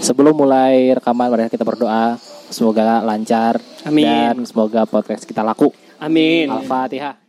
Sebelum mulai rekaman, mari kita berdoa. Semoga lancar Amin. dan semoga podcast kita laku. Amin. Al-Fatihah.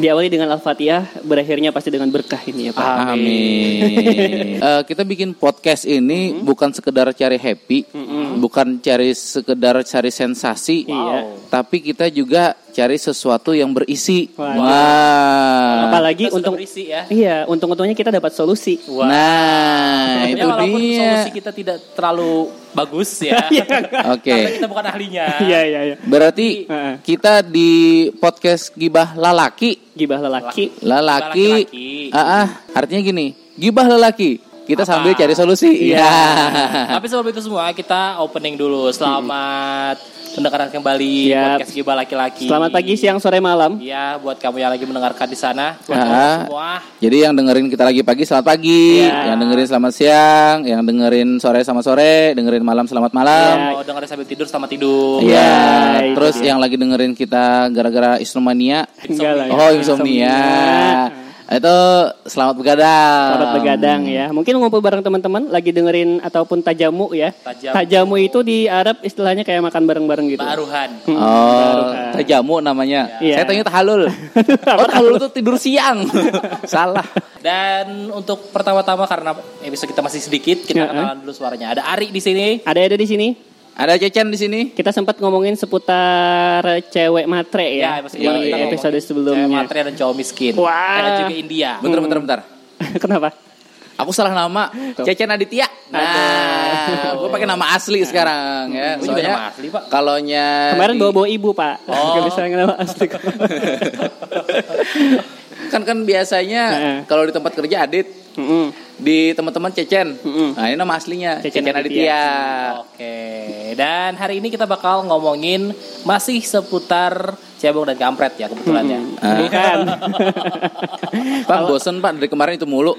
Diawali dengan Al-Fatihah, berakhirnya pasti dengan berkah ini ya Pak. Amin. Eh, kita bikin podcast ini bukan sekedar cari happy, bukan cari sekedar cari sensasi, Iya. tapi kita juga cari sesuatu yang berisi. Wah. Apalagi Kita untung berisi ya. Iya, untung-untungnya kita dapat solusi. Nah, Ya, itu walaupun dia. solusi kita tidak terlalu bagus ya. Oke. Karena kita bukan ahlinya. Iya, iya, iya. Berarti Heeh. kita di podcast gibah lalaki, Gibah lelaki. lalaki, Laki-laki. ah, ah, artinya gini, gibah lelaki. Kita Apa? sambil cari solusi. Iya. Tapi sebelum itu semua kita opening dulu. Selamat mendengarkan kembali Siap. podcast Gibah Laki-Laki. Selamat pagi, siang, sore, malam. Ya, buat kamu yang lagi mendengarkan di sana, buat kamu semua. Jadi yang dengerin kita lagi pagi selamat pagi, Iya. yang dengerin selamat siang, yang dengerin sore sama sore, dengerin malam selamat malam. Mau dengerin sambil tidur selamat tidur. Iya. itu Terus yang lagi dengerin kita gara-gara insomnia, oh insomnia, itu selamat begadang. Selamat begadang ya. Mungkin ngumpul bareng teman-teman lagi dengerin ataupun tajamu ya. Tajamu. itu di Arab istilahnya kayak makan bareng-bareng gitu. Taruhan. Hmm, Oh, barukan. tajamu namanya. Iya. Saya tanya tahalul. oh, tahalul itu tidur siang. Salah. Dan untuk pertama-tama karena episode kita masih sedikit, kita Ya, kenalan dulu suaranya. Ada Ari di sini. Ada ada di sini. Ada Cecen di sini. Kita sempat ngomongin seputar cewek matre ya, kemarin kita episode sebelumnya. Cewek matre dan cowok miskin. Wah. Ada juga India. Bentar, bentar, bentar. Kenapa? Aku salah nama, Cecen Aditya. Nah, gue pakai nama asli sekarang ya. Gue juga Soalnya nama asli, Pak. Kalonya Kemarin di- bawa-bawa ibu, Pak. Oh. Gak bisa nama asli. kan kan biasanya Heeh. kalau di tempat kerja Adit, Mm-mm. Di teman-teman Cecen. Nah, ini nama aslinya Cecen Cecen, Aditya. Aditya. Oke, dan hari ini kita bakal ngomongin masih seputar cebong dan kampret ya kebetulan ya. Bukan. Pak bosen Pak dari kemarin itu mulu.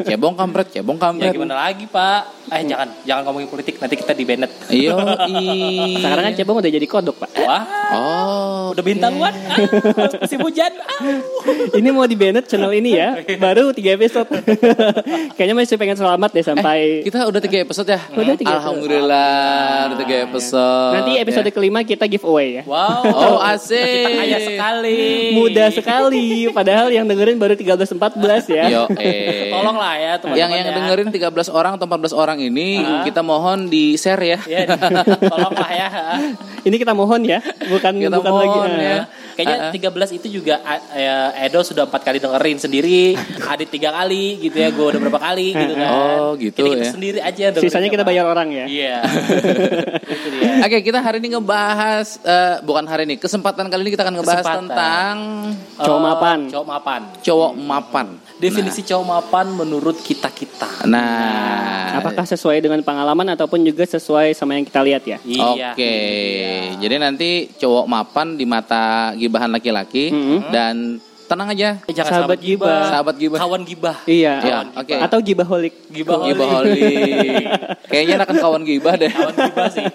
Cebong kampret, cebong Ya kampret. gimana lagi Pak? Eh jangan, jangan ngomongin politik nanti kita di Bennett. Iyo, Sekarang kan cebong udah jadi kodok, Pak. Wah, Oh, udah bintang one. Ah, musim hujan. Ah. Ini mau di Bennett channel ini ya. Baru tiga episode. Kayaknya masih pengen selamat deh sampai kita udah tiga episode ya. Udah tiga episode. Alhamdulillah, udah tiga episode. nanti episode Ya. kelima kita giveaway ya. Wow. Oh, asik. Kita kaya sekali. Mudah sekali. Padahal yang dengerin baru 13 14 ya. Yo, eh. Tolonglah ya teman-teman. yang yang ya. dengerin 13 orang atau 14 orang ini kita mohon di share ya. Ya, tolonglah ya. Ini kita mohon ya, bukan Kita bukan lagi. mohon ah. ya. Kayaknya 13 itu juga ya, Edo sudah empat kali dengerin sendiri, Adit tiga kali gitu ya, gue udah berapa kali gitu kan. Oh, gitu kita, kita ya. sendiri aja. Sisanya kita apa. bayar orang ya. Iya. itu dia. Oke, kita hari ini ngebahas eh, bukan hari ini, kesempatan kali ini kita akan ngebahas Kesempatan. tentang Cowok Eh, mapan. Cowok mapan. cowok mapan. Definisi cowok mapan menurut kita-kita. Nah, Apakah sesuai dengan pengalaman ataupun juga sesuai sama yang kita lihat ya? Iya. Oke, jadi nanti cowok mapan di mata gibahan laki-laki Mhm. dan tenang aja, Eh, jangan Sahabat gibah. sahabat gibah. Kawan gibah. Iya. Ya, oke. Atau gibaholik. Gibah. Gibaholik. Kayaknya enakan kawan gibah deh. Kawan gibah sih.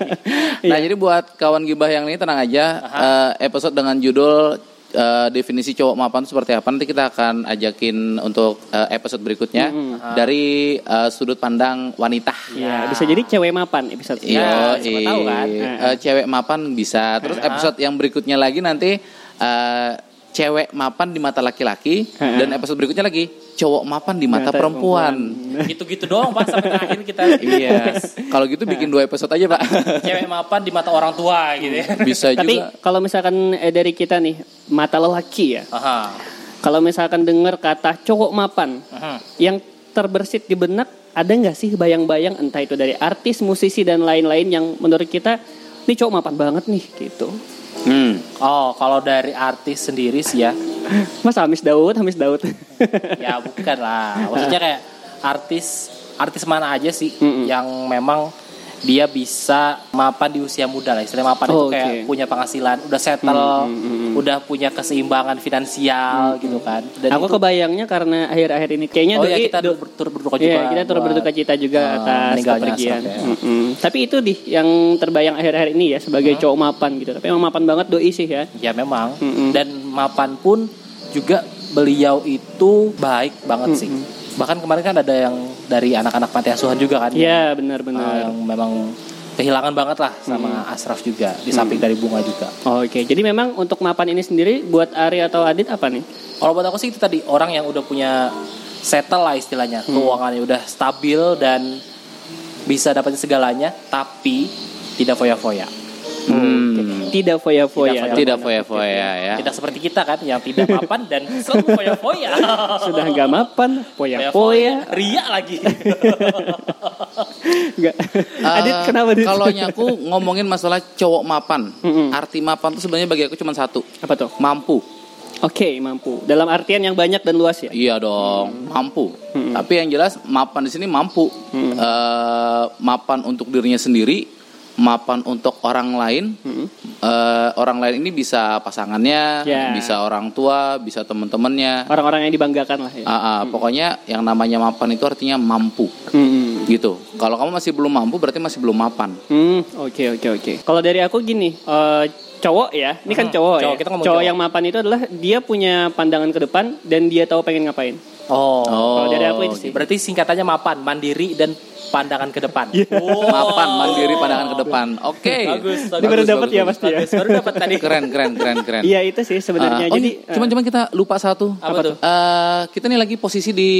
Nah, jadi buat kawan gibah yang ini tenang aja. Eh, episode dengan judul eh, definisi cowok mapan itu seperti apa nanti kita akan ajakin untuk eh, episode berikutnya dari eh, sudut pandang wanita. Ya, bisa jadi cewek mapan episode. Iya, siapa tahu kan. Eh, cewek mapan bisa. Terus episode yang berikutnya lagi nanti eh, cewek mapan di mata laki-laki dan episode berikutnya lagi cowok mapan di mata Mata perempuan. Gitu-gitu doang Pak sampai terakhir kita. Iya. Kalau gitu bikin dua episode aja, Pak. Cewek mapan di mata orang tua gitu ya. Bisa Tapi juga. kalau misalkan eh, dari kita nih mata lelaki ya. Aha. Kalau misalkan dengar kata cowok mapan Aha. yang terbersit di benak ada nggak sih bayang-bayang entah itu dari artis, musisi dan lain-lain yang menurut kita ini cowok mapan banget nih gitu. Hmm. Oh, kalau dari artis sendiri sih ya, Mas Hamis Daud, Hamis Daud. ya bukan lah. Maksudnya kayak artis, artis mana aja sih Mm-mm. yang memang dia bisa mapan di usia muda lah. Istilahnya mapan Oh, itu kayak oke. punya penghasilan, udah settle, Mm, mm, mm. udah punya keseimbangan finansial gitu kan. Dan Aku itu- kebayangnya karena akhir-akhir ini kayaknya Oh ya kita do- turut berduka juga. Iya, kita turut berduka cita juga eh, atas kepergian. Ya. Mm-mm. Tapi itu di yang terbayang akhir-akhir ini ya sebagai cowok mapan gitu. Tapi emang mapan banget doi sih ya. Ya memang. Mm-mm. Dan mapan pun juga beliau itu baik banget sih. Bahkan kemarin kan ada yang dari anak-anak panti asuhan juga kan. Iya, benar-benar. yang memang kehilangan banget lah sama Ashraf juga di samping dari bunga juga. Oke, jadi memang untuk mapan ini sendiri buat Ari atau Adit apa nih? Kalau buat aku sih itu tadi orang yang udah punya settle lah istilahnya, keuangannya udah stabil dan bisa dapetin segalanya, tapi tidak foya-foya. Hmm. Tidak foya-foya. Tidak foya-foya ya. Tidak seperti kita kan yang tidak mapan dan selalu foya-foya. Sudah nggak mapan, foya-foya. Ria lagi. Nggak. Eh, Adit kenapa Adit? Kalau aku ngomongin masalah cowok mapan, Mm-mm. arti mapan itu sebenarnya bagi aku cuma satu, Apa tuh? mampu. Oke, mampu. Dalam artian yang banyak dan luas ya. Iya dong, mampu. Mm-mm. Tapi yang jelas mapan di sini mampu. Eh, mapan untuk dirinya sendiri, mapan untuk orang lain. Mm-mm. Eh, orang lain ini bisa pasangannya, Ya. bisa orang tua, bisa teman-temannya. Orang-orang yang dibanggakan lah ya. Ah, ah, Pokoknya yang namanya mapan itu artinya mampu, Mm-mm. gitu. Kalau kamu masih belum mampu, berarti masih belum mapan. Hmm, oke oke oke. Kalau dari aku gini, eh, cowok ya, ini kan Hmm, cowok, cowok, ya. kita cowok cowok. yang mapan itu adalah dia punya pandangan ke depan dan dia tahu pengen ngapain. Oh. Kalau dari aku itu sih. Berarti singkatannya mapan, mandiri dan pandangan ke depan. Oh. Mapan, mandiri, pandangan ke depan. Oke. Bagus, bagus. Ini baru dapat ya bagus. pasti ya. Baru dapat tadi. Keren, keren, keren, keren. Iya itu sih sebenarnya. Ah, oh, Jadi ini, cuman cuman kita lupa satu. Apa tuh? Eh, kita nih lagi posisi di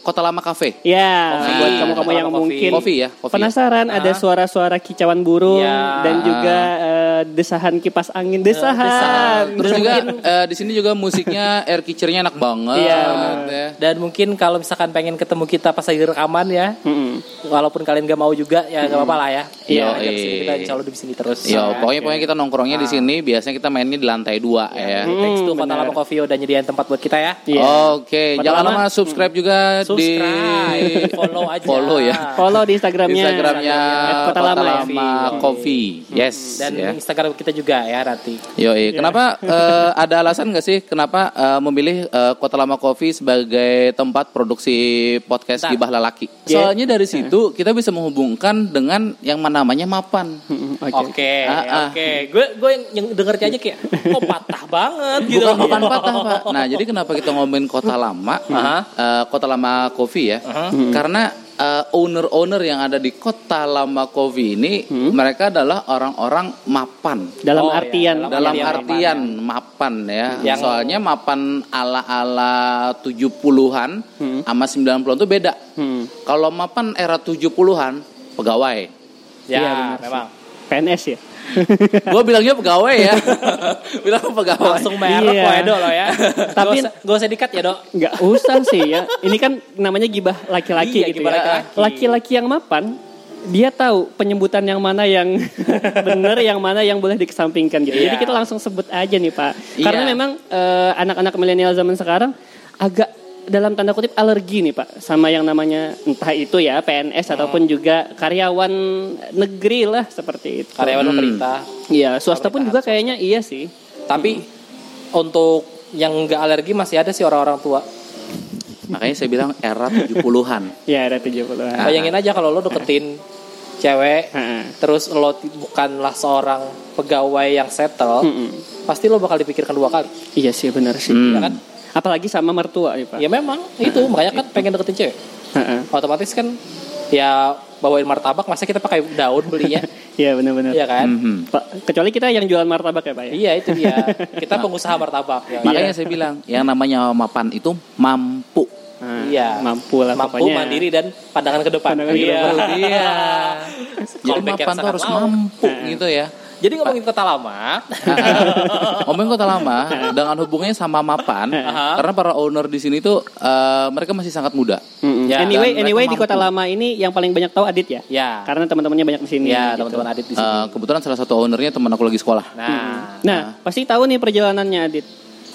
Kota Lama Cafe. Ya, Kopi. buat kamu-kamu yang mungkin Kopi ya, kopi. ya? penasaran ada Ah. suara-suara kicauan burung Ya. dan juga eh, desahan kipas angin, desahan. desahan. Terus juga eh, di sini juga musiknya air kitchernya enak banget. Iya, ya. Dan mungkin kalau misalkan pengen ketemu kita pas lagi rekaman ya, Mm-mm. walaupun kalian gak mau juga ya gak apa-apa lah ya. Iya, Ajak iya. kita insya Allah di sini terus. Yo, pokoknya pokoknya kita nongkrongnya di sini. Biasanya kita mainnya di lantai dua ya. Thanks to Hmm, Kota. Lama Coffee udah nyediain tempat buat kita ya. Iya. Oke, Kota jangan Lama. lupa subscribe juga Subscribe, di follow aja. Follow ya. Follow di Instagramnya. Instagramnya Kota Lama ya. Coffee. Yes. Dan ya. Instagram kita juga ya nanti. Yoi, kenapa eh, ada alasan nggak sih kenapa eh, memilih eh, Kota Lama Coffee sebagai tempat produksi podcast Bentar. gibah lelaki? Yeah. Soalnya dari situ kita bisa menghubungkan dengan yang namanya mapan. Mm-mm, Oke, Oke. Ah, ah. oke. Gue gue yang, dengernya aja kayak kok patah banget gitu. Bukan bukan patah pak. Nah jadi kenapa kita ngomongin Kota Lama, Aha. eh, Kota Lama Coffee ya? Aha. Karena eh, owner-owner yang ada di Kota Lama Coffee ini mereka adalah orang-orang mapan. Dalam Oh, iya, artian dalam dalam artian mapan ya. Yang- Soalnya mapan ala-ala 70-an sama 90-an itu beda. Hmm. Kalau mapan era 70-an pegawai. Ya, Iya, benar memang. PNS ya. Gua bilangnya pegawai ya. Bilang pegawai. Langsung merek Iya. kok Edo lo ya. Tapi- gak usah dikat ya, Dok. Nggak usah sih ya. Ini kan namanya gibah laki-laki Iya, gitu gibah ya. laki-laki. Yang mapan, dia tahu penyebutan yang mana yang benar, yang mana yang boleh dikesampingkan gitu. Jadi Iya. kita langsung sebut aja nih Pak. Iya. Karena memang eh, anak-anak milenial zaman sekarang agak dalam tanda kutip alergi nih Pak sama yang namanya entah itu ya PNS ataupun juga karyawan negeri lah seperti itu. Karyawan pemerintah. Iya, swasta pun juga kayaknya iya sih. Tapi untuk yang nggak alergi masih ada sih orang-orang tua. Makanya saya bilang era 70-an. Ya ada 70 an. Ah. Bayangin aja kalau lo deketin cewek, Heeh. terus lo bukanlah seorang pegawai yang settle, Mm-mm. pasti lo bakal dipikirkan dua kali. Iya sih benar sih. Hmm. Ya kan? Apalagi sama mertua nih Pak. Ya memang itu makanya kan pengen deketin cewek. Heeh. Otomatis kan ya bawain martabak masa kita pakai daun belinya, Iya benar-benar. iya kan? Mhm. Pak, kecuali kita yang jualan martabak ya Pak ya. Iya itu dia. Kita pengusaha martabak ya. Makanya saya bilang yang namanya mapan itu mampu. Nah, Iya. Mampu lah Mampu, pokoknya. mandiri dan pandangan ke depan. Pandangan ke Iya. depan. Iya. Jadi mapan tuh harus mampu gitu ya. Jadi ngomongin kota lama, Ngomongin kota lama dengan hubungannya sama mapan karena para owner di sini tuh eh, mereka masih sangat muda. Ya, anyway, anyway di. Kota Lama ini yang paling banyak tahu Adit ya. ya, Karena teman-temannya banyak di sini. ya gitu. teman-teman Adit di sini. Eh, kebetulan salah satu ownernya teman aku lagi sekolah. Nah, Nah, pasti tahu nih perjalanannya Adit.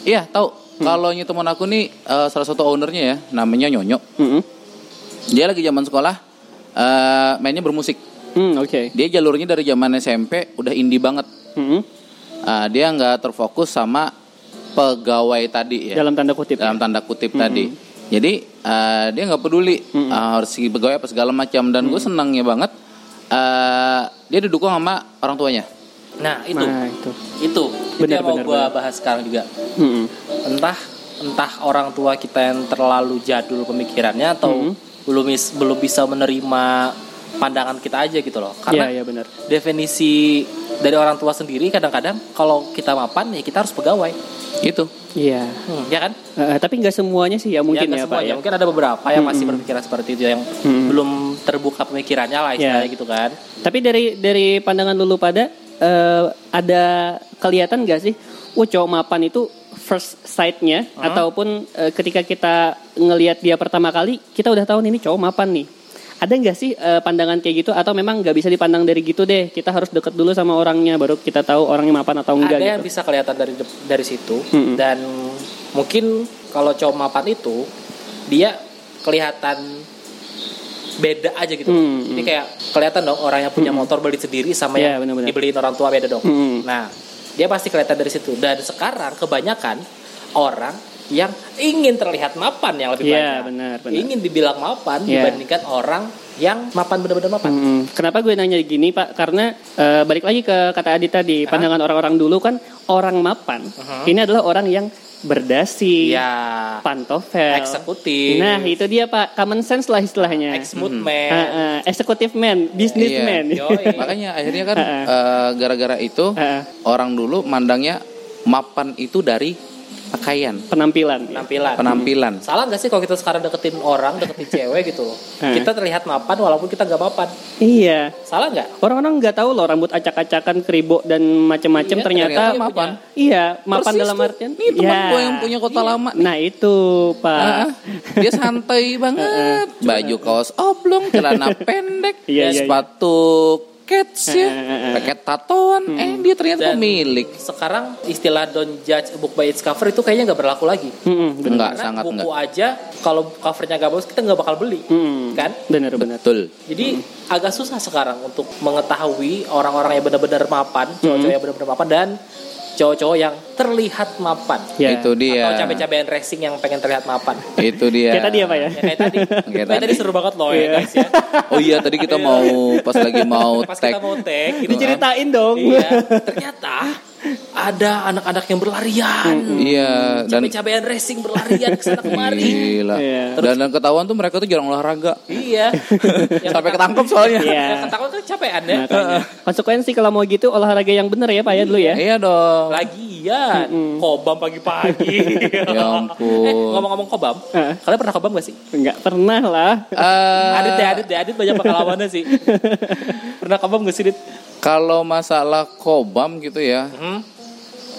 Iya tahu. Kalau nya teman aku nih eh, salah satu ownernya ya namanya Nyonyo. Dia lagi zaman sekolah eh, mainnya bermusik. Hmm, oke. Dia jalurnya dari zaman SMP udah indie banget. Mm-mm. uh, dia nggak terfokus sama pegawai tadi ya Dalam tanda kutip. dalam tanda kutip tadi. Jadi uh, dia nggak peduli uh, harus si pegawai apa segala macam dan gue senangnya banget uh, dia didukung sama orang tuanya. Nah itu Nah, itu. itu itu Benar, yang mau gue bahas sekarang juga. Mm-mm. Entah entah orang tua kita yang terlalu jadul pemikirannya atau Mhm. belum belum bisa menerima pandangan kita aja gitu loh. Karena Iya, iya benar. definisi dari orang tua sendiri kadang-kadang kalau kita mapan ya kita harus pegawai. Itu. Iya. Hmm, ya kan? Eh, tapi nggak semuanya sih ya mungkin nggak ya, Pak semuanya. ya. Mungkin ada beberapa yang masih berpikiran seperti itu yang Hmm. belum terbuka pemikirannya lah istilahnya Ya. gitu kan. Tapi dari dari pandangan dulu pada eh, ada kelihatan nggak sih, oh cowok mapan itu first sight-nya ataupun eh, ketika kita ngelihat dia pertama kali kita udah tahu nih ini cowok mapan nih. Ada nggak sih eh, pandangan kayak gitu atau memang nggak bisa dipandang dari gitu deh? Kita harus deket dulu sama orangnya baru kita tahu orangnya mapan atau enggak ada yang gitu. bisa kelihatan dari dari situ Mm-mm. dan mungkin kalau cowok mapan itu dia kelihatan beda aja gitu. Mm-mm. Jadi kayak kelihatan dong orang yang punya motor beli sendiri sama Iya, yang benar-benar. dibeliin orang tua beda dong. Mm-mm. Nah, dia pasti kelihatan dari situ. Dan sekarang kebanyakan orang yang ingin terlihat mapan yang lebih Iya, banyak. benar, benar. Ingin dibilang mapan Iya. dibandingkan orang yang mapan benar-benar mapan. Mm-mm. Kenapa gue nanya gini Pak? Karena eh, balik lagi ke kata Adit tadi, pandangan orang-orang dulu kan orang mapan. Ini adalah orang yang berdasi, Ya, pantofel, eksekutif. Nah itu dia Pak, common sense lah istilahnya. ex-mood Ah, man. ah, executive man, businessman. Iya. Makanya akhirnya kan eh, gara-gara itu Ah, ah, orang dulu mandangnya mapan itu dari pakaian, penampilan. penampilan. penampilan. Salah nggak sih kalau kita sekarang deketin orang, deketin cewek gitu loh. Hmm. Kita terlihat mapan walaupun kita nggak mapan. Iya. Salah nggak? Orang-orang nggak tahu loh rambut acak-acakan, keribuk dan macem-macem Iya, ternyata, ternyata mapan. Iya, mapan Persis dalam artian. Nih teman Iya. gue yang punya kota lama nih. Nah itu Pak. Dia santai banget. Baju kaos oblong, celana pendek, Iya, iya, iya. Cats ya, Ah, ah, ah. pakai tatoan. Eh dia ternyata Dan- pemilik. Sekarang istilah don't judge a book by its cover itu kayaknya nggak berlaku lagi. Mm-mm, bener. Enggak, Karena sangat buku enggak. aja kalau covernya nggak bagus kita nggak bakal beli, Mm-mm. kan? Bener-bener. Betul. Jadi agak susah sekarang untuk mengetahui orang-orang yang benar-benar mapan, cowok-cowok yang benar-benar mapan dan cowok-cowok yang terlihat mapan. Ya. Itu dia. Atau cabai-cabean racing yang pengen terlihat mapan. Itu dia. Kayak tadi ya Pak ya. Ya, kayak tadi. Kayak tadi. tadi seru banget loh ya guys ya. Oh iya tadi kita mau pas lagi mau Pas tag kita mau tag gitu. Diceritain dong. Iya, ternyata ada anak-anak yang berlarian. Iya dan Cabai-cabean racing berlarian ke sana kemari. gila. Iya. Dan dan ketahuan tuh mereka tuh jarang olahraga. iya. Yang Sampai ketangkep- soalnya. Iya. Yang ketangkep kan capean ya. Makanya. Konsekuensi kalau mau gitu olahraga yang bener ya Pak ya dulu ya. Iya dong. Lagian, kobam pagi-pagi. Ya ampun. Eh, ngomong-ngomong kobam, Heeh. kalian pernah kobam gak sih? Enggak pernah lah. Eh, Adit deh, Adit deh, Adit banyak pengalamannya sih. pernah kobam gak sih, Adit? Kalau masalah kobam gitu ya, Hmm?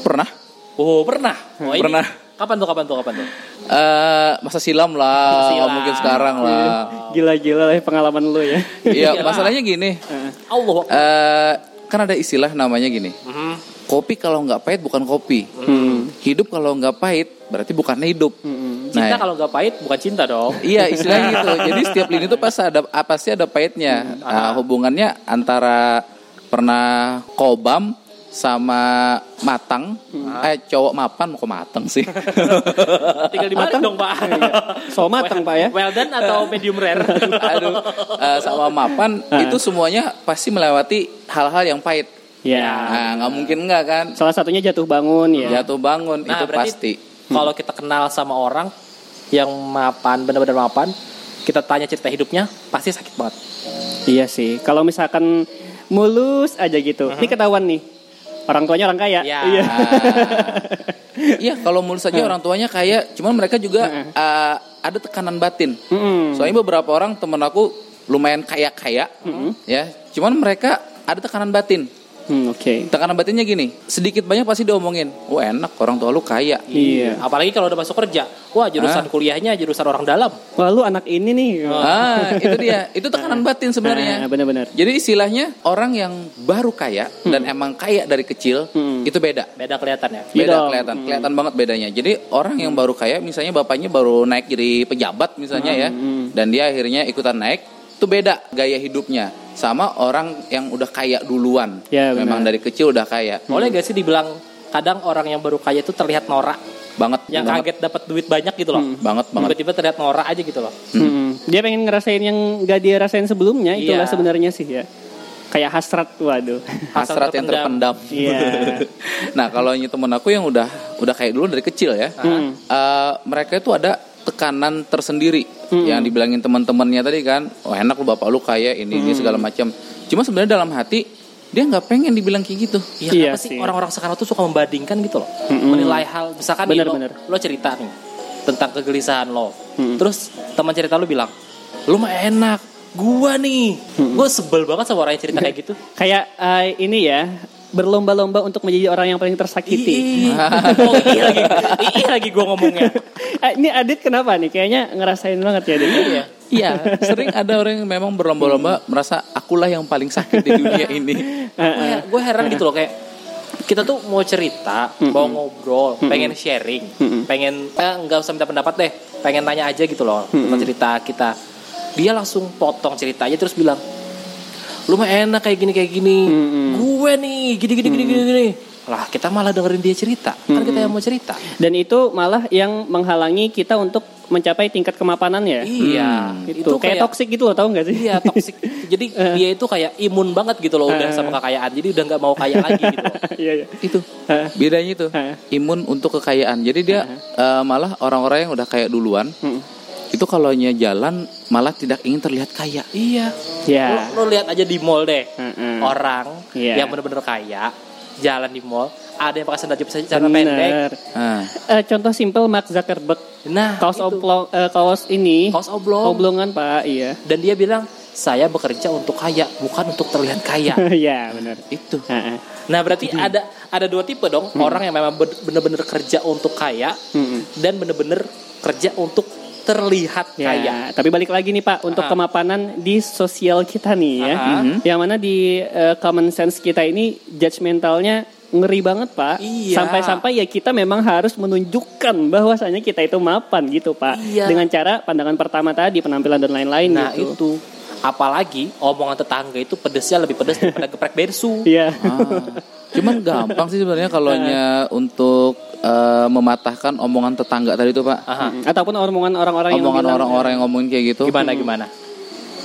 pernah. Oh, pernah. Oh, ini- Pernah. Kapan tuh, kapan tuh, kapan tuh? Eh masa silam lah, Silam. mungkin sekarang lah. Gila-gila lah pengalaman lu ya. Iya, masalahnya gini. Allah. eh kan ada istilah namanya gini. Mhm. Kopi kalau nggak pahit bukan kopi. Hmm. Hidup kalau nggak pahit berarti bukan hidup. Cinta Nah, kalau gak pahit bukan cinta dong. Iya istilahnya gitu. Jadi setiap lini itu pasti ada ah, pasti ada pahitnya. Nah, hubungannya antara pernah kobam sama matang. Eh cowok mapan mau ke matang sih. Tinggal dibalik dong, Pak. So matang Pak ya. Well done atau medium rare? Aduh, eh, sama mapan itu semuanya pasti melewati hal-hal yang pahit. Ya. Nah, nggak mungkin nggak kan? Salah satunya jatuh bangun ya. Jatuh bangun Nah, itu pasti. Kalau kita kenal sama orang yang mapan, benar-benar mapan, kita tanya cerita hidupnya, pasti sakit banget. Iya sih. Kalau misalkan mulus aja gitu. Ini ketahuan nih. Orang tuanya orang kaya. Ya. Iya. Iya, kalau mulus saja orang tuanya kaya, cuman mereka juga eh, ada tekanan batin. Mm-mm. Soalnya beberapa orang temen aku lumayan kaya-kaya, ya. Cuman mereka ada tekanan batin. Hmm, Oke. Tekanan batinnya gini, sedikit banyak pasti diomongin. Wah enak, orang tua lu kaya. Iya. Apalagi kalau udah masuk kerja. Wah, jurusan kuliahnya jurusan orang dalam. Wah lu anak ini nih. Ah, itu dia. Itu tekanan batin sebenarnya. Nah, benar-benar. Jadi istilahnya orang yang baru kaya dan emang kaya dari kecil Hmm. itu beda. Beda kelihatannya. Iya Beda dong. kelihatan, kelihatan banget bedanya. Jadi orang yang Hmm. baru kaya, misalnya bapaknya baru naik jadi pejabat misalnya ya, dan dia akhirnya ikutan naik, Hmm. itu beda gaya hidupnya sama orang yang udah kaya duluan. Ya, benar. Memang dari kecil udah kaya. Boleh gak sih dibilang kadang orang yang baru kaya itu terlihat norak, Banget yang banget, kaget dapat duit banyak gitu loh. banget banget. Tiba-tiba terlihat norak aja gitu loh. Hmm. Dia pengen ngerasain yang gak dia rasain sebelumnya, itulah Iya. sebenarnya sih ya. Kayak hasrat, waduh. Hasrat yang terpendam. Iya. nah, kalau ini temen aku yang udah udah kayak dulu dari kecil ya. Hmm. eh, mereka itu ada tekanan tersendiri yang dibilangin teman-temannya tadi kan, oh enak lu bapak lu kaya ini ini segala macam. Cuma sebenarnya dalam hati dia nggak pengen dibilang kayak gitu. Iya, Iya kenapa sih orang-orang sekarang tuh suka membandingkan gitu loh. Mm-mm. Menilai hal, misalkan nih Bener, lo, bener. lo cerita nih tentang kegelisahan lo. Mm-mm. Terus teman cerita lo bilang, "Lu mah enak, gua nih." Gua sebel banget sama orang yang cerita kayak gitu. Kayak eh, ini ya, berlomba-lomba untuk menjadi orang yang paling tersakiti. Iya. oh, iya lagi. Iya lagi gua ngomongnya. Eh, ini Adit kenapa nih? Kayaknya ngerasain banget ya Adit. Iya. Iya, sering ada orang yang memang berlomba-lomba merasa akulah yang paling sakit di dunia ini. gue gue heran gitu loh kayak kita tuh mau cerita, mau ngobrol, pengen sharing, pengen eh, nggak usah minta pendapat deh, pengen tanya aja gitu loh tentang cerita kita. Dia langsung potong ceritanya terus bilang, lu mah enak kayak gini kayak gini, gue nih gini gini gini gini gini. Lah kita malah dengerin dia cerita, kan kita yang mau cerita. Dan itu malah yang menghalangi kita untuk mencapai tingkat kemapanan ya. Iya, Itu, kayak, toksik gitu loh, tahu nggak sih? Iya toxic. Jadi dia itu kayak imun banget gitu loh udah sama kekayaan. Jadi udah nggak mau kaya lagi gitu. Iya, iya. Itu bedanya itu imun untuk kekayaan. Jadi dia eh, malah orang-orang yang udah kaya duluan Hmm. Itu kalau jalan malah tidak ingin terlihat kaya. Iya. Ya. Lo, lo lihat aja di mall deh. Mm-mm. Orang Iya. yang bener-bener kaya jalan di mall, ada yang pakai sandal jepit celana pendek. Bener. Nah, Eh, contoh simpel Mark Zuckerberg. Nah, Kaos oblong, eh, kaos ini. kaos oblong. Oblongan pak, iya. Dan dia bilang, saya bekerja untuk kaya, bukan untuk terlihat kaya. Iya benar. itu. Heeh. nah, berarti ada ada dua tipe dong, orang yang memang ben- bener-bener kerja untuk kaya Mm-mm. dan bener-bener kerja untuk terlihat Ya, kaya. tapi balik lagi nih Pak untuk Aha. kemapanan di sosial kita nih ya. Aha. Yang mana di eh, common sense kita ini judgmentalnya ngeri banget Pak. Iya. Sampai-sampai ya kita memang harus menunjukkan bahwasanya kita itu mapan gitu Pak. Iya. Dengan cara pandangan pertama tadi, penampilan dan lain-lain Nah, gitu. itu apalagi omongan tetangga itu pedesnya lebih pedes daripada geprek bensu. Iya. Ah. Cuman gampang sih sebenarnya kalau untuk eh, mematahkan omongan tetangga tadi itu Pak. Aha. Ataupun omongan orang-orang yang Omongan orang-orang yang ngomongin kayak gitu. Gimana gimana?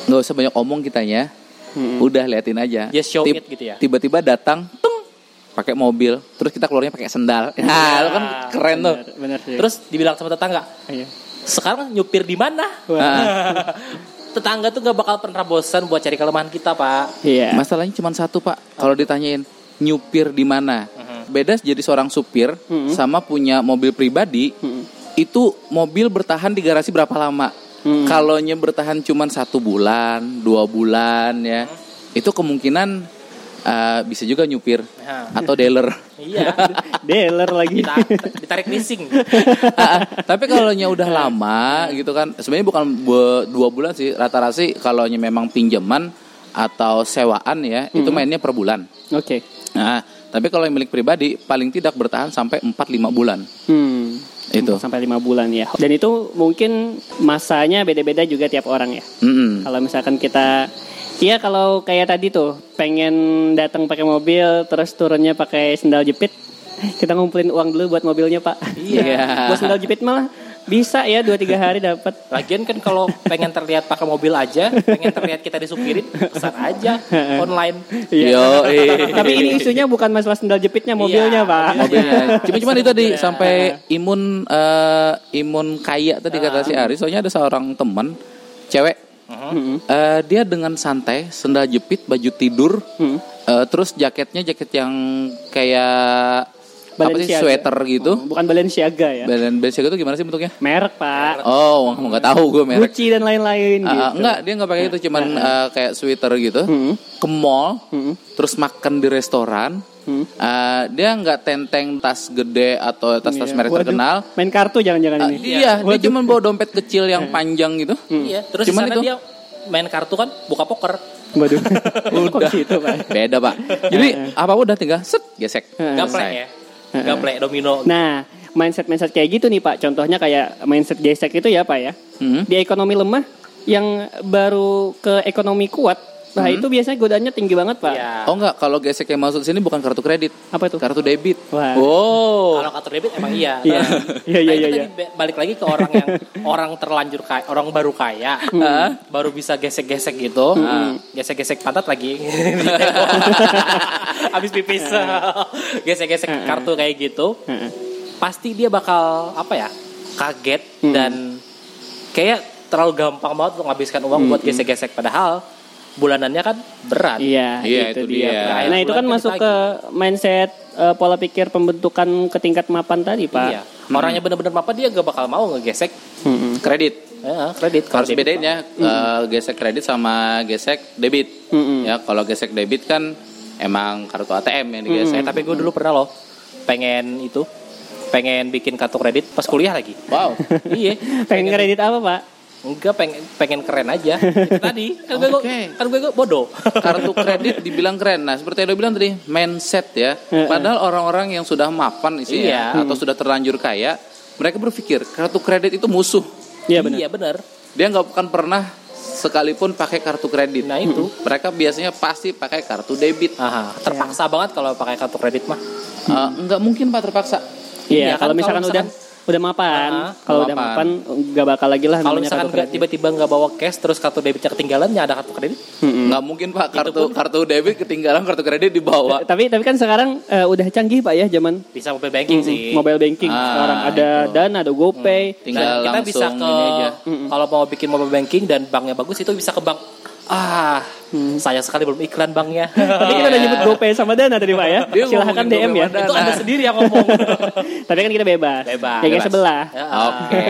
Nggak usah banyak omong kitanya. Mm-mm. Udah liatin aja. Just show Tib- it gitu ya. Tiba-tiba datang, tung, pakai mobil, terus kita keluarnya pakai sendal. Nah, lu kan keren tuh. Bener, bener sih. Terus dibilang sama tetangga, Iya. sekarang nyupir di mana? Tetangga tuh gak bakal pernah bosan buat cari kelemahan kita, Pak. Iya. masalahnya cuma satu Pak. Kalau ditanyain nyupir di mana, beda jadi seorang supir Mhm. sama punya mobil pribadi. Mm-mm. Itu mobil bertahan di garasi berapa lama? Hmm. Kalau bertahan cuma satu bulan, dua bulan ya, itu kemungkinan eh, bisa juga nyupir atau dealer. iya, Dealer lagi. ditarik, ditarik leasing. Ah, Tapi kalau udah lama gitu kan, sebenarnya bukan bu- dua bulan sih, rata-rata sih kalau memang pinjaman atau sewaan ya, itu mainnya per bulan. Oke. Nah, tapi kalau yang milik pribadi paling tidak bertahan sampai 4-5 bulan. Hmm. Itu. Sampai lima bulan ya. Dan itu mungkin masanya beda-beda juga tiap orang ya. Mm-mm. Kalau misalkan kita Iya kalau kayak tadi tuh pengen datang pakai mobil terus turunnya pakai sendal jepit kita ngumpulin uang dulu buat mobilnya pak. Iya. buat sendal jepit malah bisa ya dua tiga hari dapat. Lagian kan kalau pengen terlihat pakai mobil aja, pengen terlihat kita disupirin, pesan aja online. Yo, eh. Tapi ini isunya bukan masalah sendal jepitnya mobilnya Iya, pak. mobilnya. Cuma cuman itu tadi sampai imun eh, imun kaya tadi kata si Ari. Soalnya ada seorang teman cewek Mm-mm. eh, dia dengan santai sendal jepit, baju tidur, Hmm. eh, terus jaketnya jaket yang kayak apa sih Balenciaga. sweater gitu. Oh, bukan Balenciaga ya. Balenciaga itu gimana sih bentuknya? Merek pak. Oh, nggak tahu gue merek. Gucci dan lain-lain Ah, gitu. enggak, dia nggak pakai itu, cuman eh, kayak sweater gitu. Hmm. Ke mall, Hmm. terus makan di restoran. Hmm. Eh, dia nggak tenteng tas gede atau tas-tas Iya. merek Waduh, terkenal. Main kartu jangan-jangan Ah, ini. iya, dia cuma bawa dompet kecil yang panjang gitu. Iya, terus Cuman itu. dia main kartu kan buka poker. Waduh. Udah. Kok gitu pak. Beda, Pak. Jadi apa udah tinggal set gesek. Gaplek Selesai. ya. Gaplek domino. Nah, mindset-mindset kayak gitu nih Pak. Contohnya kayak mindset gesek itu ya Pak ya. Hmm. Di ekonomi lemah, yang baru ke ekonomi kuat, nah itu biasanya godaannya tinggi banget pak. Iya. Oh enggak, kalau gesek yang masuk sini bukan kartu kredit, Apa itu? kartu debit. Wah. Oh. Kalau kartu debit emang iya. Iya. Iya, iya, Nah, iya, tadi ba- balik lagi ke orang yang orang terlanjur kaya, orang baru kaya, Hmm. baru bisa gesek-gesek gitu, gesek-gesek pantat lagi, habis pipis, gesek-gesek kartu kayak gitu, Heeh. pasti dia bakal apa ya, kaget dan kayak terlalu gampang banget untuk menghabiskan uang buat gesek-gesek, padahal bulanannya kan berat. Iya, Iya, itu, itu dia. dia. Nah, itu kan masuk ke mindset eh, pola pikir pembentukan ke tingkat mapan tadi, Pak. Iya. Orangnya bener-bener mapan dia gak bakal mau ngegesek Mm-mm. Kredit. ya, kredit. Harus bedain ya eh, gesek kredit sama gesek debit. Mm-mm. Ya, kalau gesek debit kan emang kartu ATM yang digesek. Eh, tapi gue dulu pernah loh pengen itu pengen bikin kartu kredit pas kuliah lagi. Wow. iya. Pengen kredit apa, Pak? Enggak pengen pengen keren aja. Itu tadi kan gue Oke. kan gue bodoh. kartu kredit dibilang keren. Nah, seperti yang udah bilang tadi, mindset ya. Padahal orang-orang yang sudah mapan isinya Iya. atau sudah terlanjur kaya, mereka berpikir kartu kredit itu musuh. Iya benar. Iya benar. Dia nggak akan pernah sekalipun pakai kartu kredit. Nah itu. Mereka biasanya pasti pakai kartu debit. Aha, terpaksa banget kalau pakai kartu kredit mah. Eh, nggak mungkin pak terpaksa. Iya, kan kalau misalkan kalau udah misalkan- udah mapan, Ah, kalau udah mapan. nggak bakal lagi lah Kalau misalkan tiba-tiba nggak bawa cash terus kartu debitnya ketinggalan ya ada kartu kredit. Nggak mungkin pak kartu kartu debit ketinggalan kartu kredit dibawa. Tapi tapi kan sekarang eh, udah canggih Pak ya zaman Bisa mobile banking sih. mobile banking. Ah, sekarang ada itu. Dana, ada GoPay. Tinggal Dan kita bisa ke kalau mau bikin mobile banking dan banknya bagus itu bisa ke bank. Ah, sayang sekali belum iklan banknya. Tapi kita udah nyebut GoPay sama Dana tadi Pak ya. Dia Silahkan DM ya. Sama itu anda sendiri yang ngomong. Tapi kan kita bebas. Bebas. Ya kayak Bebas. sebelah. Ya, Oke.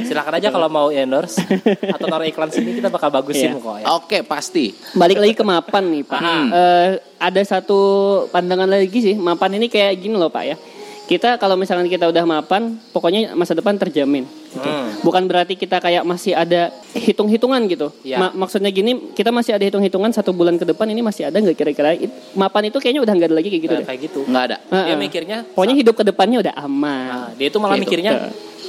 Silakan aja kalau mau endorse atau naruh iklan sini kita bakal bagusin Iya. kok ya. Oke pasti. Balik lagi ke mapan nih Pak. Hmm. Eh, ada satu pandangan lagi sih. Mapan ini kayak gini loh Pak ya. Kita kalau misalkan kita udah mapan, pokoknya masa depan terjamin. gitu. Hmm. Bukan berarti kita kayak masih ada hitung-hitungan gitu. Iya. Ma- maksudnya gini, kita masih ada hitung-hitungan satu bulan ke depan ini masih ada nggak kira-kira? It- Mapan itu kayaknya udah nggak ada lagi kayak gitu Nah, deh. kayak gitu. Nggak ada. Dia Heeh. mikirnya Pokoknya hidup ke depannya udah aman. Nah, dia itu malah Gitu. mikirnya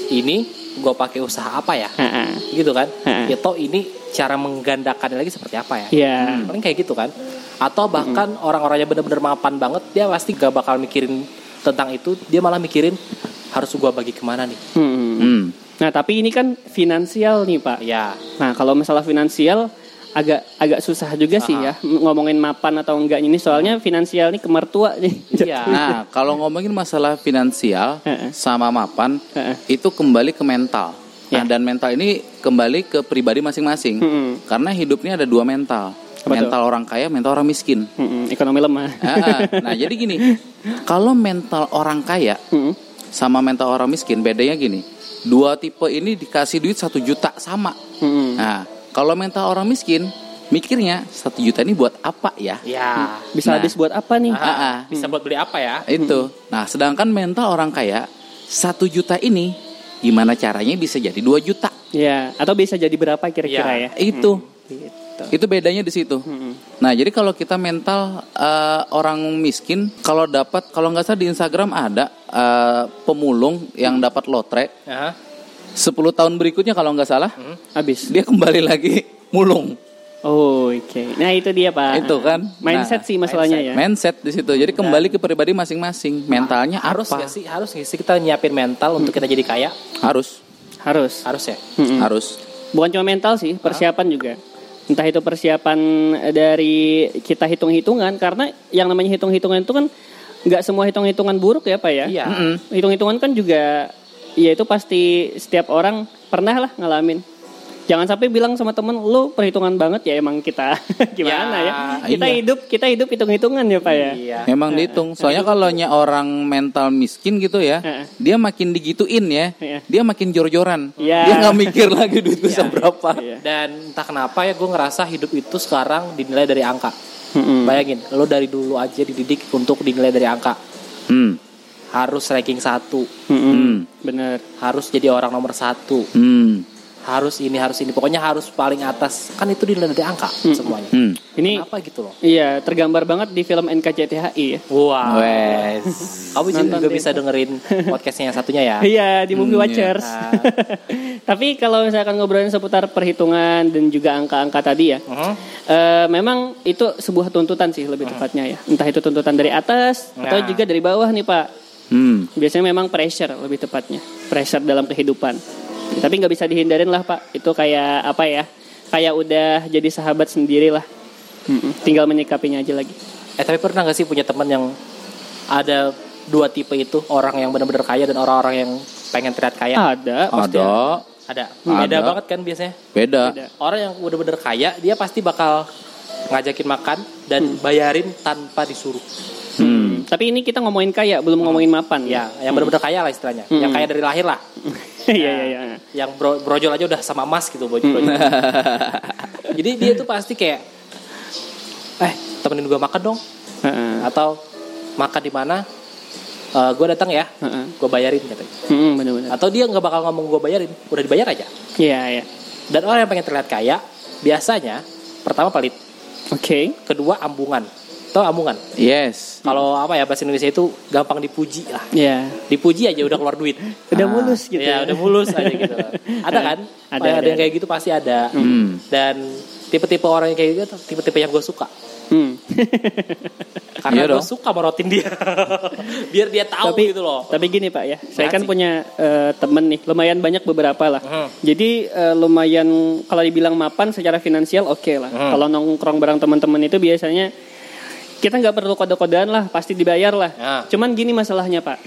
ini gue pakai usaha apa ya? Heeh. Gitu kan? Heeh. Ya toh ini cara menggandakannya lagi seperti apa ya? Iya. Paling kayak gitu kan. Atau bahkan orang-orang yang bener-bener mapan banget dia pasti gak bakal mikirin tentang itu, dia malah mikirin harus gua bagi ke mana nih? Hmm. Hmm. Nah, tapi ini kan finansial nih, Pak. Ya, Nah, kalau masalah finansial agak agak susah juga sih ya ngomongin mapan atau enggak ini soalnya finansial ini kemertua nih. iya. Nah, kalau ngomongin masalah finansial sama mapan, itu kembali ke mental. Nah, Ya. dan mental ini kembali ke pribadi masing-masing. Mm-mm. Karena hidupnya ada dua mental. Apa mental orang kaya, mental orang miskin. Mm-mm, ekonomi lemah. Ah, ah. nah, jadi gini, kalau mental orang kaya Mm-mm. sama mental orang miskin, bedanya gini. Dua tipe ini dikasih duit satu juta sama. Mm-mm. Nah, kalau mental orang miskin, mikirnya satu juta ini buat apa ya? Ya. Bisa Nah. habis buat apa nih? Bisa buat beli apa ya? Itu. Nah, sedangkan mental orang kaya satu juta ini gimana caranya bisa jadi dua juta? Ya, atau bisa jadi berapa kira-kira Ya. ya? Itu. Gitu. Itu bedanya di situ. Mm-mm. Nah, jadi kalau kita mental eh, orang miskin, kalau dapat, kalau nggak salah di Instagram ada eh, pemulung yang dapat lotre Aha. 10 tahun berikutnya kalau nggak salah, Habis. dia kembali lagi mulung. Oh, oke. Nah, itu dia, Pak. Itu kan. Mindset Nah, sih masalahnya ya. Mindset di situ. Jadi kembali ke pribadi masing-masing. Mentalnya Harus apa? gak sih? Harus gak sih kita nyiapin mental untuk kita jadi kaya? Harus. Harus. Harus ya. Mm-mm. Harus. Bukan cuma mental sih, persiapan juga. Entah itu persiapan dari kita hitung-hitungan karena yang namanya hitung-hitungan itu kan nggak semua hitung-hitungan buruk ya, Pak ya. Iya. Mm-mm. Hitung-hitungan kan juga ya itu pasti setiap orang pernah lah ngalamin. Jangan sampai bilang sama temen lu perhitungan banget ya emang kita gimana ya. Ya, Kita iya. hidup kita hidup hitung-hitungan ya, Pak ya. Iya. Memang dihitung. Soalnya kalau nya orang mental miskin gitu ya, dia makin digituin ya, Iya. dia makin jor-joran. Iya. Dia nggak mikir lagi duit bisa berapa. Iya. Dan entah kenapa ya gue ngerasa hidup itu sekarang dinilai dari angka. Mm-mm. Bayangin, lo dari dulu aja dididik untuk dinilai dari angka. Hmm. Harus ranking satu, Mm-mm. Hmm. Bener. harus jadi orang nomor satu, Hmm. Harus ini harus ini pokoknya harus paling atas kan itu dinilai dari angka semuanya Hmm. Ini kenapa gitu loh iya tergambar banget di film NKCTHI ya. wow Wes. kamu juga deh. bisa dengerin podcastnya yang satunya ya Iya di Movie Hmm, Watchers. iya. Tapi kalau misalkan ngobrolin seputar perhitungan dan juga angka-angka tadi ya, Mhm. eh, memang itu sebuah tuntutan sih lebih tepatnya ya. Entah itu tuntutan dari atas atau Nah. juga dari bawah nih Pak. Hmm. Biasanya memang pressure lebih tepatnya, pressure dalam kehidupan. Tapi nggak bisa dihindarin lah Pak. Itu kayak apa ya? Kayak udah jadi sahabat sendiri lah. Mm-mm. Tinggal menyikapinya aja lagi. eh tapi pernah gak sih punya teman yang ada dua tipe itu orang yang benar-benar kaya dan orang-orang yang pengen terlihat kaya Ada, pasti Ada. ada beda Ada. banget kan biasanya Beda. Ada. orang yang udah bener kaya dia pasti bakal ngajakin makan dan bayarin tanpa disuruh Hmm. Tapi ini kita ngomongin kaya, belum ngomongin mapan ya yang bener-bener kaya lah istilahnya yang kaya dari lahir lah Iya iya iya. yang bro, brojol aja udah sama emas gitu brojol brojol. jadi dia tuh pasti kayak eh temenin gue makan dong atau makan di mana gue datang ya Heeh. gue bayarin katanya Hmm, benar-benar. atau dia nggak bakal ngomong gue bayarin udah dibayar aja Iya iya. dan orang yang pengen terlihat kaya biasanya pertama pelit Oke. kedua ambungan atau ambungan Yes. kalau apa ya bahasa Indonesia itu gampang dipuji lah Iya. dipuji aja udah keluar duit Udah Ah. mulus gitu. ya udah mulus aja gitu ada kan Ada, ada, ada, yang kayak gitu pasti ada Hmm. dan tipe-tipe orang yang kayak gitu tipe-tipe yang gue suka Hmm. karena Iya gue suka merotin dia biar dia tahu tapi gitu loh Tapi gini Pak ya, saya kan punya eh, temen nih, lumayan banyak beberapa lah. Hmm. Jadi eh, lumayan kalau dibilang mapan secara finansial oke lah. Hmm. Kalau nongkrong bareng teman-teman itu biasanya kita nggak perlu kode-kodean lah, pasti dibayar lah. Ya. Cuman gini masalahnya Pak,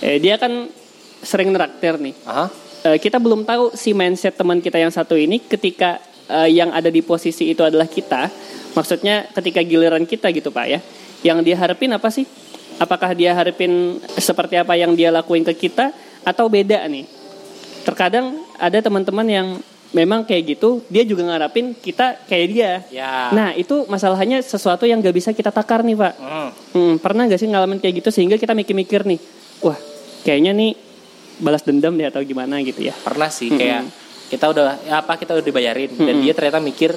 eh, dia kan sering neraktir nih. Aha. Eh, kita belum tahu si mindset teman kita yang satu ini ketika eh, yang ada di posisi itu adalah kita, maksudnya ketika giliran kita gitu pak ya, yang dia harapin apa sih? Apakah dia harapin seperti apa yang dia lakuin ke kita atau beda nih? Terkadang ada teman-teman yang memang kayak gitu, dia juga ngarapin kita kayak dia. ya Nah itu masalahnya sesuatu yang gak bisa kita takar nih pak. Hmm. Hmm, pernah gak sih ngalamin kayak gitu sehingga kita mikir-mikir nih, wah kayaknya nih balas dendam deh atau gimana gitu ya? pernah sih kayak kita udah ya apa kita udah dibayarin dan dia ternyata mikir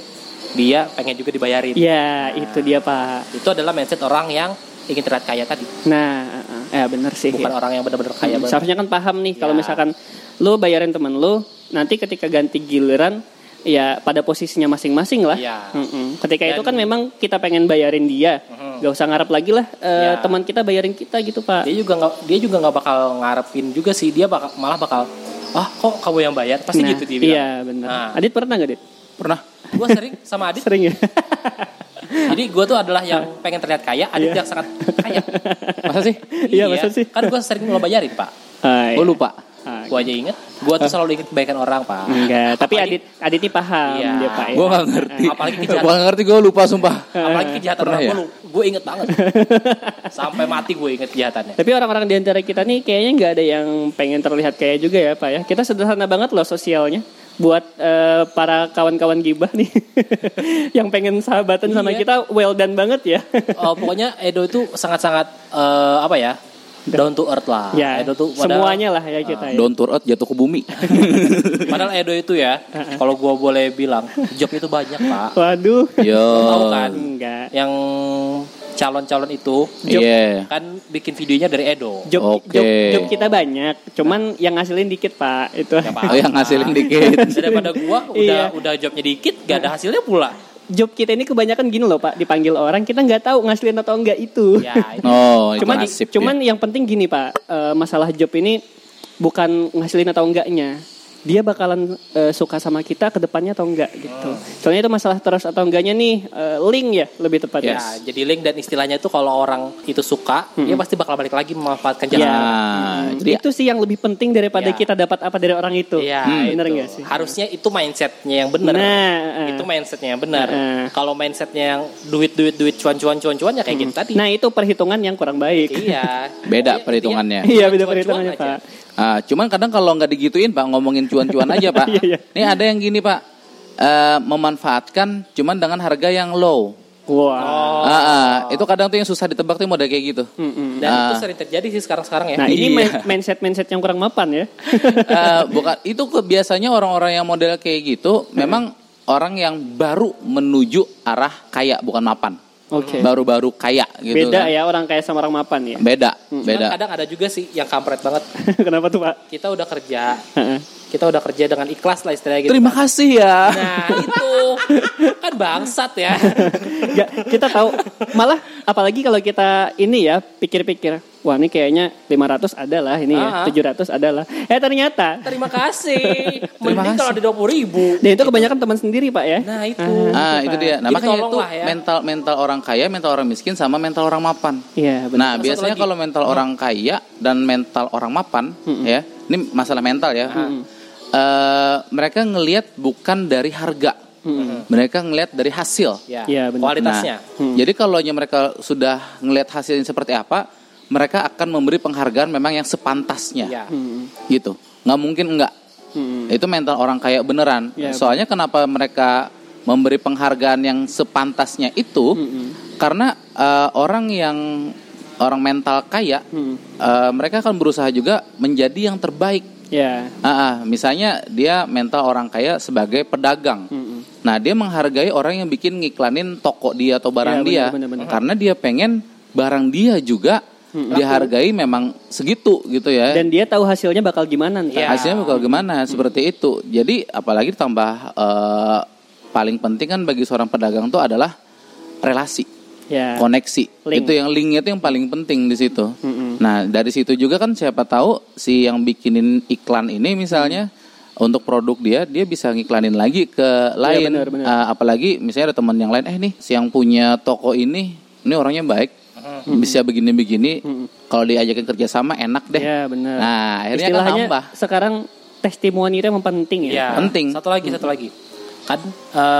dia pengen juga dibayarin Ya itu dia pak. itu adalah mindset orang yang ingin terlihat kaya tadi Nah, eh bener sih. bukan ya. orang yang benar-benar kaya Hmm, banget Seharusnya kan paham nih kalau Ya. misalkan lu bayarin temen lu, nanti ketika ganti giliran ya pada posisinya masing-masing lah. Iya. Mm-mm. Ketika Dan- itu kan memang kita pengen bayarin dia, Mhm. gak usah ngarep lagi lah eh, Ya. teman kita bayarin kita gitu pak. dia juga nggak dia juga nggak bakal ngarepin juga sih dia bakal malah bakal ah kok kamu yang bayar pasti Nah, gitu dia bilang Iya benar. Nah. Adit pernah gak Adit? Pernah. gue sering sama Adit Sering ya. jadi gue tuh adalah yang pengen terlihat kaya Adit Iya. yang sangat kaya Masa sih? Iya, masa sih? kan gue sering lo bayarin pak Gue iya. lupa. Ah, gue aja inget gue tuh selalu inget kebaikan orang pak Enggak, tapi Apalagi- Adit Adit ini paham Iya. dia pak ya. Gue gak ngerti. Apalagi kejahatan. Gue gak ngerti, gue lupa sumpah. apalagi kejahatan Pernah orang ya? gue gue inget banget sampai mati gue inget kejahatannya Tapi orang-orang di antara kita nih kayaknya nggak ada yang pengen terlihat kayak juga ya Pak ya. Kita sederhana banget loh sosialnya buat eh, para kawan-kawan gibah nih yang pengen sahabatan sama Iya. kita well done banget ya. Oh, pokoknya Edo itu sangat-sangat eh, apa ya down to earth lah. ya, Edo tuh padahal- semuanya lah ya kita ya. Down to earth jatuh ke bumi. Padahal Edo itu ya, kalau gua boleh bilang, jobnya itu banyak pak. Waduh. Yo. Tahu kan? Enggak. Yang calon-calon itu Job- Iya. kan bikin videonya dari Edo. Job, Oke. job, job kita banyak, cuman yang ngasilin dikit Pak. Itu. Ya, Pak. Oh yang ngasilin dikit. Daripada gua udah Iya. udah jobnya dikit, gak ada hasilnya pula. Job kita ini kebanyakan gini loh Pak, dipanggil orang kita nggak tahu ngasilin atau enggak itu. Ya, itu. Oh, itu cuman nasib cuman dia. yang penting gini pak eh, masalah job ini bukan ngasilin atau enggaknya dia bakalan eh, suka sama kita ke depannya atau enggak gitu soalnya itu masalah terus atau enggaknya nih eh, link ya lebih tepatnya Ya, jadi link dan istilahnya itu kalau orang itu suka, dia pasti bakal balik lagi memanfaatkan Ya, jasa. Nah, jadi itu sih yang lebih penting daripada Ya. kita dapat apa dari orang itu Iya, Hmm, bener itu. nggak sih Harusnya itu mindsetnya yang benar. nah eh. itu mindsetnya yang benar. Heeh. Kalau mindsetnya yang duit duit duit cuan cuan cuan cuan ya kayak gitu tadi. nah itu perhitungan yang kurang baik iya. Beda perhitungannya. iya beda perhitungannya pak Ah, cuman kadang kalau nggak digituin pak ngomongin cuan-cuan aja pak. Iya, iya. Nih ada yang gini pak, Eh, memanfaatkan cuman dengan harga yang low. Wah. Ah, ah. itu kadang tuh yang susah ditebak tuh model kayak gitu. Mm-mm. Dan Ah. itu sering terjadi sih sekarang-sekarang ya. Nah ini Iya. mindset mindset yang kurang mapan ya. Eh, bukan itu biasanya orang-orang yang model kayak gitu memang orang yang baru menuju arah kaya bukan mapan. Oke. Baru-baru kaya gitu Beda kan. ya orang kaya sama orang mapan ya. Beda, Cuman beda. kadang ada juga sih yang kampret banget. Kenapa tuh pak? Kita udah kerja, Heeh. kita udah kerja dengan ikhlas lah istilahnya gitu. Terima kasih ya. Nah itu kan bangsat ya. Nggak, kita tahu malah apalagi kalau kita ini ya pikir-pikir wah ini kayaknya 500 adalah ini Ah. ya 700 adalah eh ternyata Terima kasih. Mending kalau ada dua puluh ribu. dan itu kebanyakan teman sendiri pak ya Nah itu. Ah, itu dia. Nah, Jadi makanya itu ya. mental mental orang kaya, mental orang miskin sama mental orang mapan. iya benar Nah, Satu biasanya lagi. kalau mental orang kaya dan mental orang mapan, ya, ini masalah mental ya. Eh, mereka ngelihat bukan dari harga, mereka ngelihat dari hasil. Ya, Iya, benar. kualitasnya. Nah, Jadi kalau mereka sudah ngelihat hasilnya seperti apa, mereka akan memberi penghargaan memang yang sepantasnya, Ya. Hmm. gitu. Nggak mungkin enggak. Hmm. Itu mental orang kaya beneran. Ya, Soalnya kenapa mereka memberi penghargaan yang sepantasnya itu? Karena eh, orang yang orang mental kaya, Hmm. eh, mereka akan berusaha juga menjadi yang terbaik. ya Ah, ah, misalnya dia mental orang kaya sebagai pedagang. Mm-mm. Nah, dia menghargai orang yang bikin ngiklanin toko dia atau barang Ya, dia benar, benar. karena dia pengen barang dia juga dihargai memang segitu gitu ya. dan dia tahu hasilnya bakal gimana Iya. Hasilnya bakal gimana seperti itu. Jadi apalagi ditambah eh, paling penting kan bagi seorang pedagang itu adalah relasi, ya koneksi. Link. Itu yang linknya itu yang paling penting di situ. Mm-mm. Nah dari situ juga kan siapa tahu si yang bikinin iklan ini misalnya untuk produk dia dia bisa ngiklanin lagi ke lain. benar, benar. Ah, apalagi misalnya ada teman yang lain, eh nih si yang punya toko ini ini orangnya baik, bisa begini-begini. Kalau diajakin kerjasama enak deh. ya benar Nah akhirnya kan istilahnya nambah. sekarang testimoni itu emang penting ya Ya, Penting. Satu lagi, satu lagi. Kan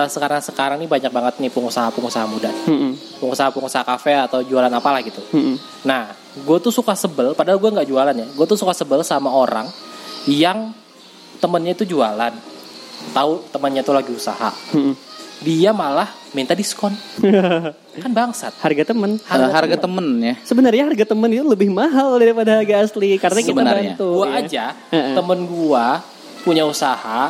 sekarang sekarang nih banyak banget nih pengusaha-pengusaha muda, Mm-mm. pengusaha-pengusaha kafe atau jualan apalah gitu. Mm-mm. Nah, gue tuh suka sebel, padahal gue nggak jualan ya. Gue tuh suka sebel sama orang yang temennya itu jualan, tahu temannya tuh lagi usaha, Mm-mm. Dia malah minta diskon. kan bangsat. harga temen Eh, harga temen ya. sebenarnya harga temen itu lebih mahal daripada harga asli karena kita Sebenarnya. bantu Gua ya. aja, Heeh. temen gua punya usaha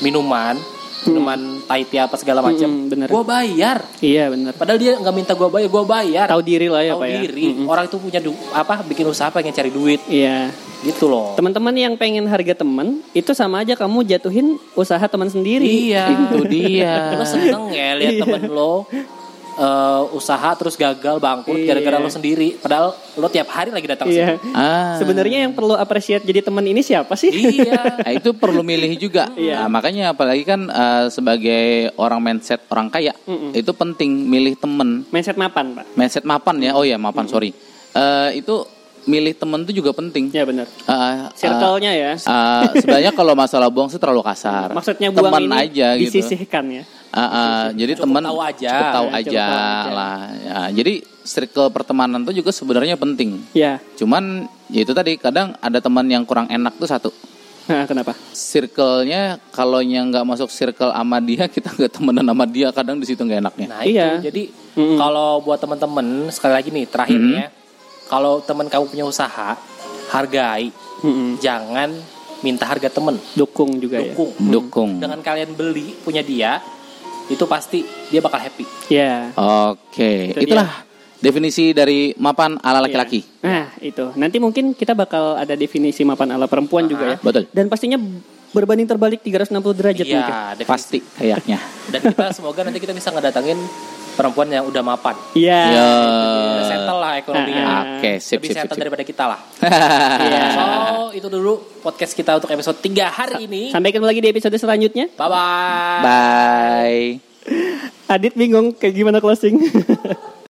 minuman, minuman Thai tea apa segala macam. Mm-mm, bener. Gua bayar. iya benar Padahal dia nggak minta gua bayar, gua bayar. tahu diri lah ya Tahu pak ya diri. Mm-mm. Orang itu punya du- apa bikin usaha pengen cari duit iya gitu loh. teman-teman yang pengen harga temen itu sama aja kamu jatuhin usaha teman sendiri Iya. Itu dia. Lo seneng ya lihat temen lo eh, usaha terus gagal bangkrut Iya. gara-gara lo sendiri. Padahal lo tiap hari lagi datang iya sini. Ah. sebenarnya yang perlu appreciate jadi teman ini siapa sih Iya. Nah, itu perlu milih juga. Iya. Nah, makanya apalagi kan eh, sebagai orang mindset orang kaya, Mm-mm. itu penting milih temen. mindset mapan pak Mindset mapan ya. Oh ya, mapan, sorry. Eh, itu milih temen itu juga penting. ya benar Eh, circle-nya ya eh, sebenarnya kalau masalah buang sih terlalu kasar. maksudnya buang teman ini aja gitu. disisihkan ya Ah, ah, jadi Cukup teman tahu aja. cukup tahu Ya, aja, cukup tahu aja. lah. Ya, jadi circle pertemanan itu juga sebenarnya penting. ya Cuman ya itu tadi kadang ada teman yang kurang enak tuh satu. nah, kenapa Circle-nya kalau yang nggak masuk circle sama dia kita nggak temenan sama dia kadang di situ nggak enaknya. Nah Iya. itu jadi Mm-mm. kalau buat temen-temen sekali lagi nih terakhir nih ya, kalau temen kamu punya usaha hargai, Mm-mm. jangan minta harga temen, dukung juga dukung. Dukung. Dengan kalian beli punya dia, itu pasti dia bakal happy. ya ya Oke, Itu itulah definisi dari mapan ala laki-laki. Nah, itu. Nanti mungkin kita bakal ada definisi mapan ala perempuan juga ya. Betul. Dan pastinya berbanding terbalik 360 derajat mungkin. Iya, definisi. Pasti kayaknya. Dan kita semoga nanti kita bisa ngedatangin perempuan yang udah mapan, Iya. Ya. udah settle lah ekonominya. Ah, Oke, sip Lebih sip sip. settle sip. daripada kita lah. Iya. So, itu dulu podcast kita untuk episode 3 hari ini. Sampai ketemu lagi di episode selanjutnya. Bye-bye. Bye. Adit bingung kayak gimana closing.